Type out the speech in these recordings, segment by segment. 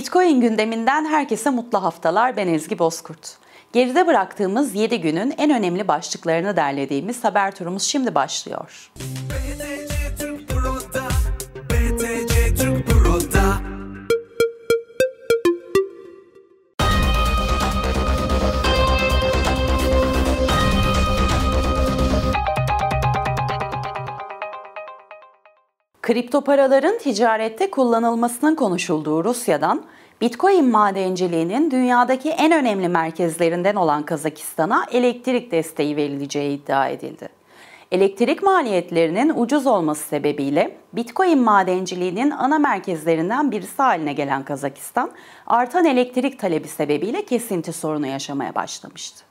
Bitcoin gündeminden herkese mutlu haftalar. Ben Ezgi Bozkurt. Geride bıraktığımız 7 günün en önemli başlıklarını derlediğimiz haber turumuz şimdi başlıyor. BTC Kripto paraların ticarette kullanılmasının konuşulduğu Rusya'dan Bitcoin madenciliğinin dünyadaki en önemli merkezlerinden olan Kazakistan'a elektrik desteği verileceği iddia edildi. Elektrik maliyetlerinin ucuz olması sebebiyle Bitcoin madenciliğinin ana merkezlerinden birisi haline gelen Kazakistan, artan elektrik talebi sebebiyle kesinti sorunu yaşamaya başlamıştı.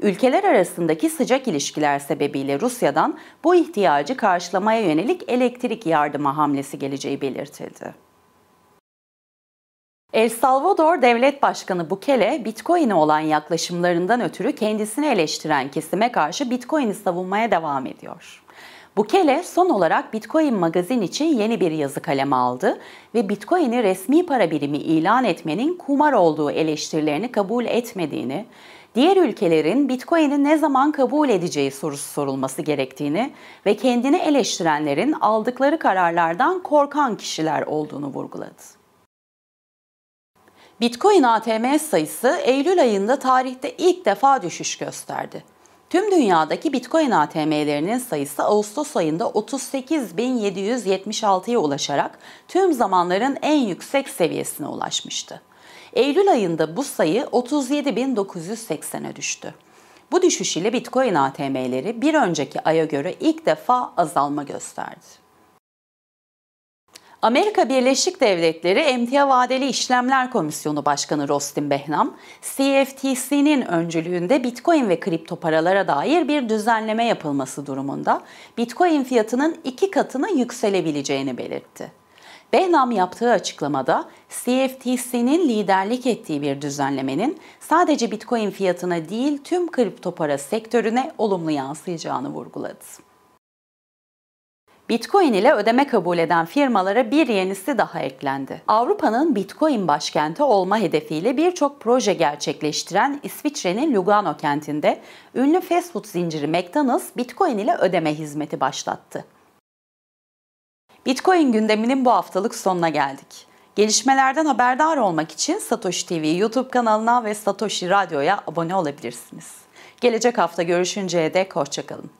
Ülkeler arasındaki sıcak ilişkiler sebebiyle Rusya'dan bu ihtiyacı karşılamaya yönelik elektrik yardımı hamlesi geleceği belirtildi. El Salvador Devlet Başkanı Bukele, Bitcoin'e olan yaklaşımlarından ötürü kendisini eleştiren kesime karşı Bitcoin'i savunmaya devam ediyor. Bukele son olarak Bitcoin magazin için yeni bir yazı kaleme aldı ve Bitcoin'i resmi para birimi ilan etmenin kumar olduğu eleştirilerini kabul etmediğini, diğer ülkelerin Bitcoin'i ne zaman kabul edeceği sorusu sorulması gerektiğini ve kendini eleştirenlerin aldıkları kararlardan korkan kişiler olduğunu vurguladı. Bitcoin ATM sayısı Eylül ayında tarihte ilk defa düşüş gösterdi. Tüm dünyadaki Bitcoin ATM'lerinin sayısı Ağustos ayında 38.776'ya ulaşarak tüm zamanların en yüksek seviyesine ulaşmıştı. Eylül ayında bu sayı 37.980'e düştü. Bu düşüş ile Bitcoin ATM'leri bir önceki aya göre ilk defa azalma gösterdi. Amerika Birleşik Devletleri Emtia Vadeli İşlemler Komisyonu Başkanı Rostin Behnam, CFTC'nin öncülüğünde Bitcoin ve kripto paralara dair bir düzenleme yapılması durumunda Bitcoin fiyatının iki katına yükselebileceğini belirtti. Behnam yaptığı açıklamada CFTC'nin liderlik ettiği bir düzenlemenin sadece Bitcoin fiyatına değil tüm kripto para sektörüne olumlu yansıyacağını vurguladı. Bitcoin ile ödeme kabul eden firmalara bir yenisi daha eklendi. Avrupa'nın Bitcoin başkenti olma hedefiyle birçok proje gerçekleştiren İsviçre'nin Lugano kentinde ünlü fast food zinciri McDonald's Bitcoin ile ödeme hizmeti başlattı. Bitcoin gündeminin bu haftalık sonuna geldik. Gelişmelerden haberdar olmak için Satoshi TV YouTube kanalına ve Satoshi Radyo'ya abone olabilirsiniz. Gelecek hafta görüşünceye dek hoşçakalın.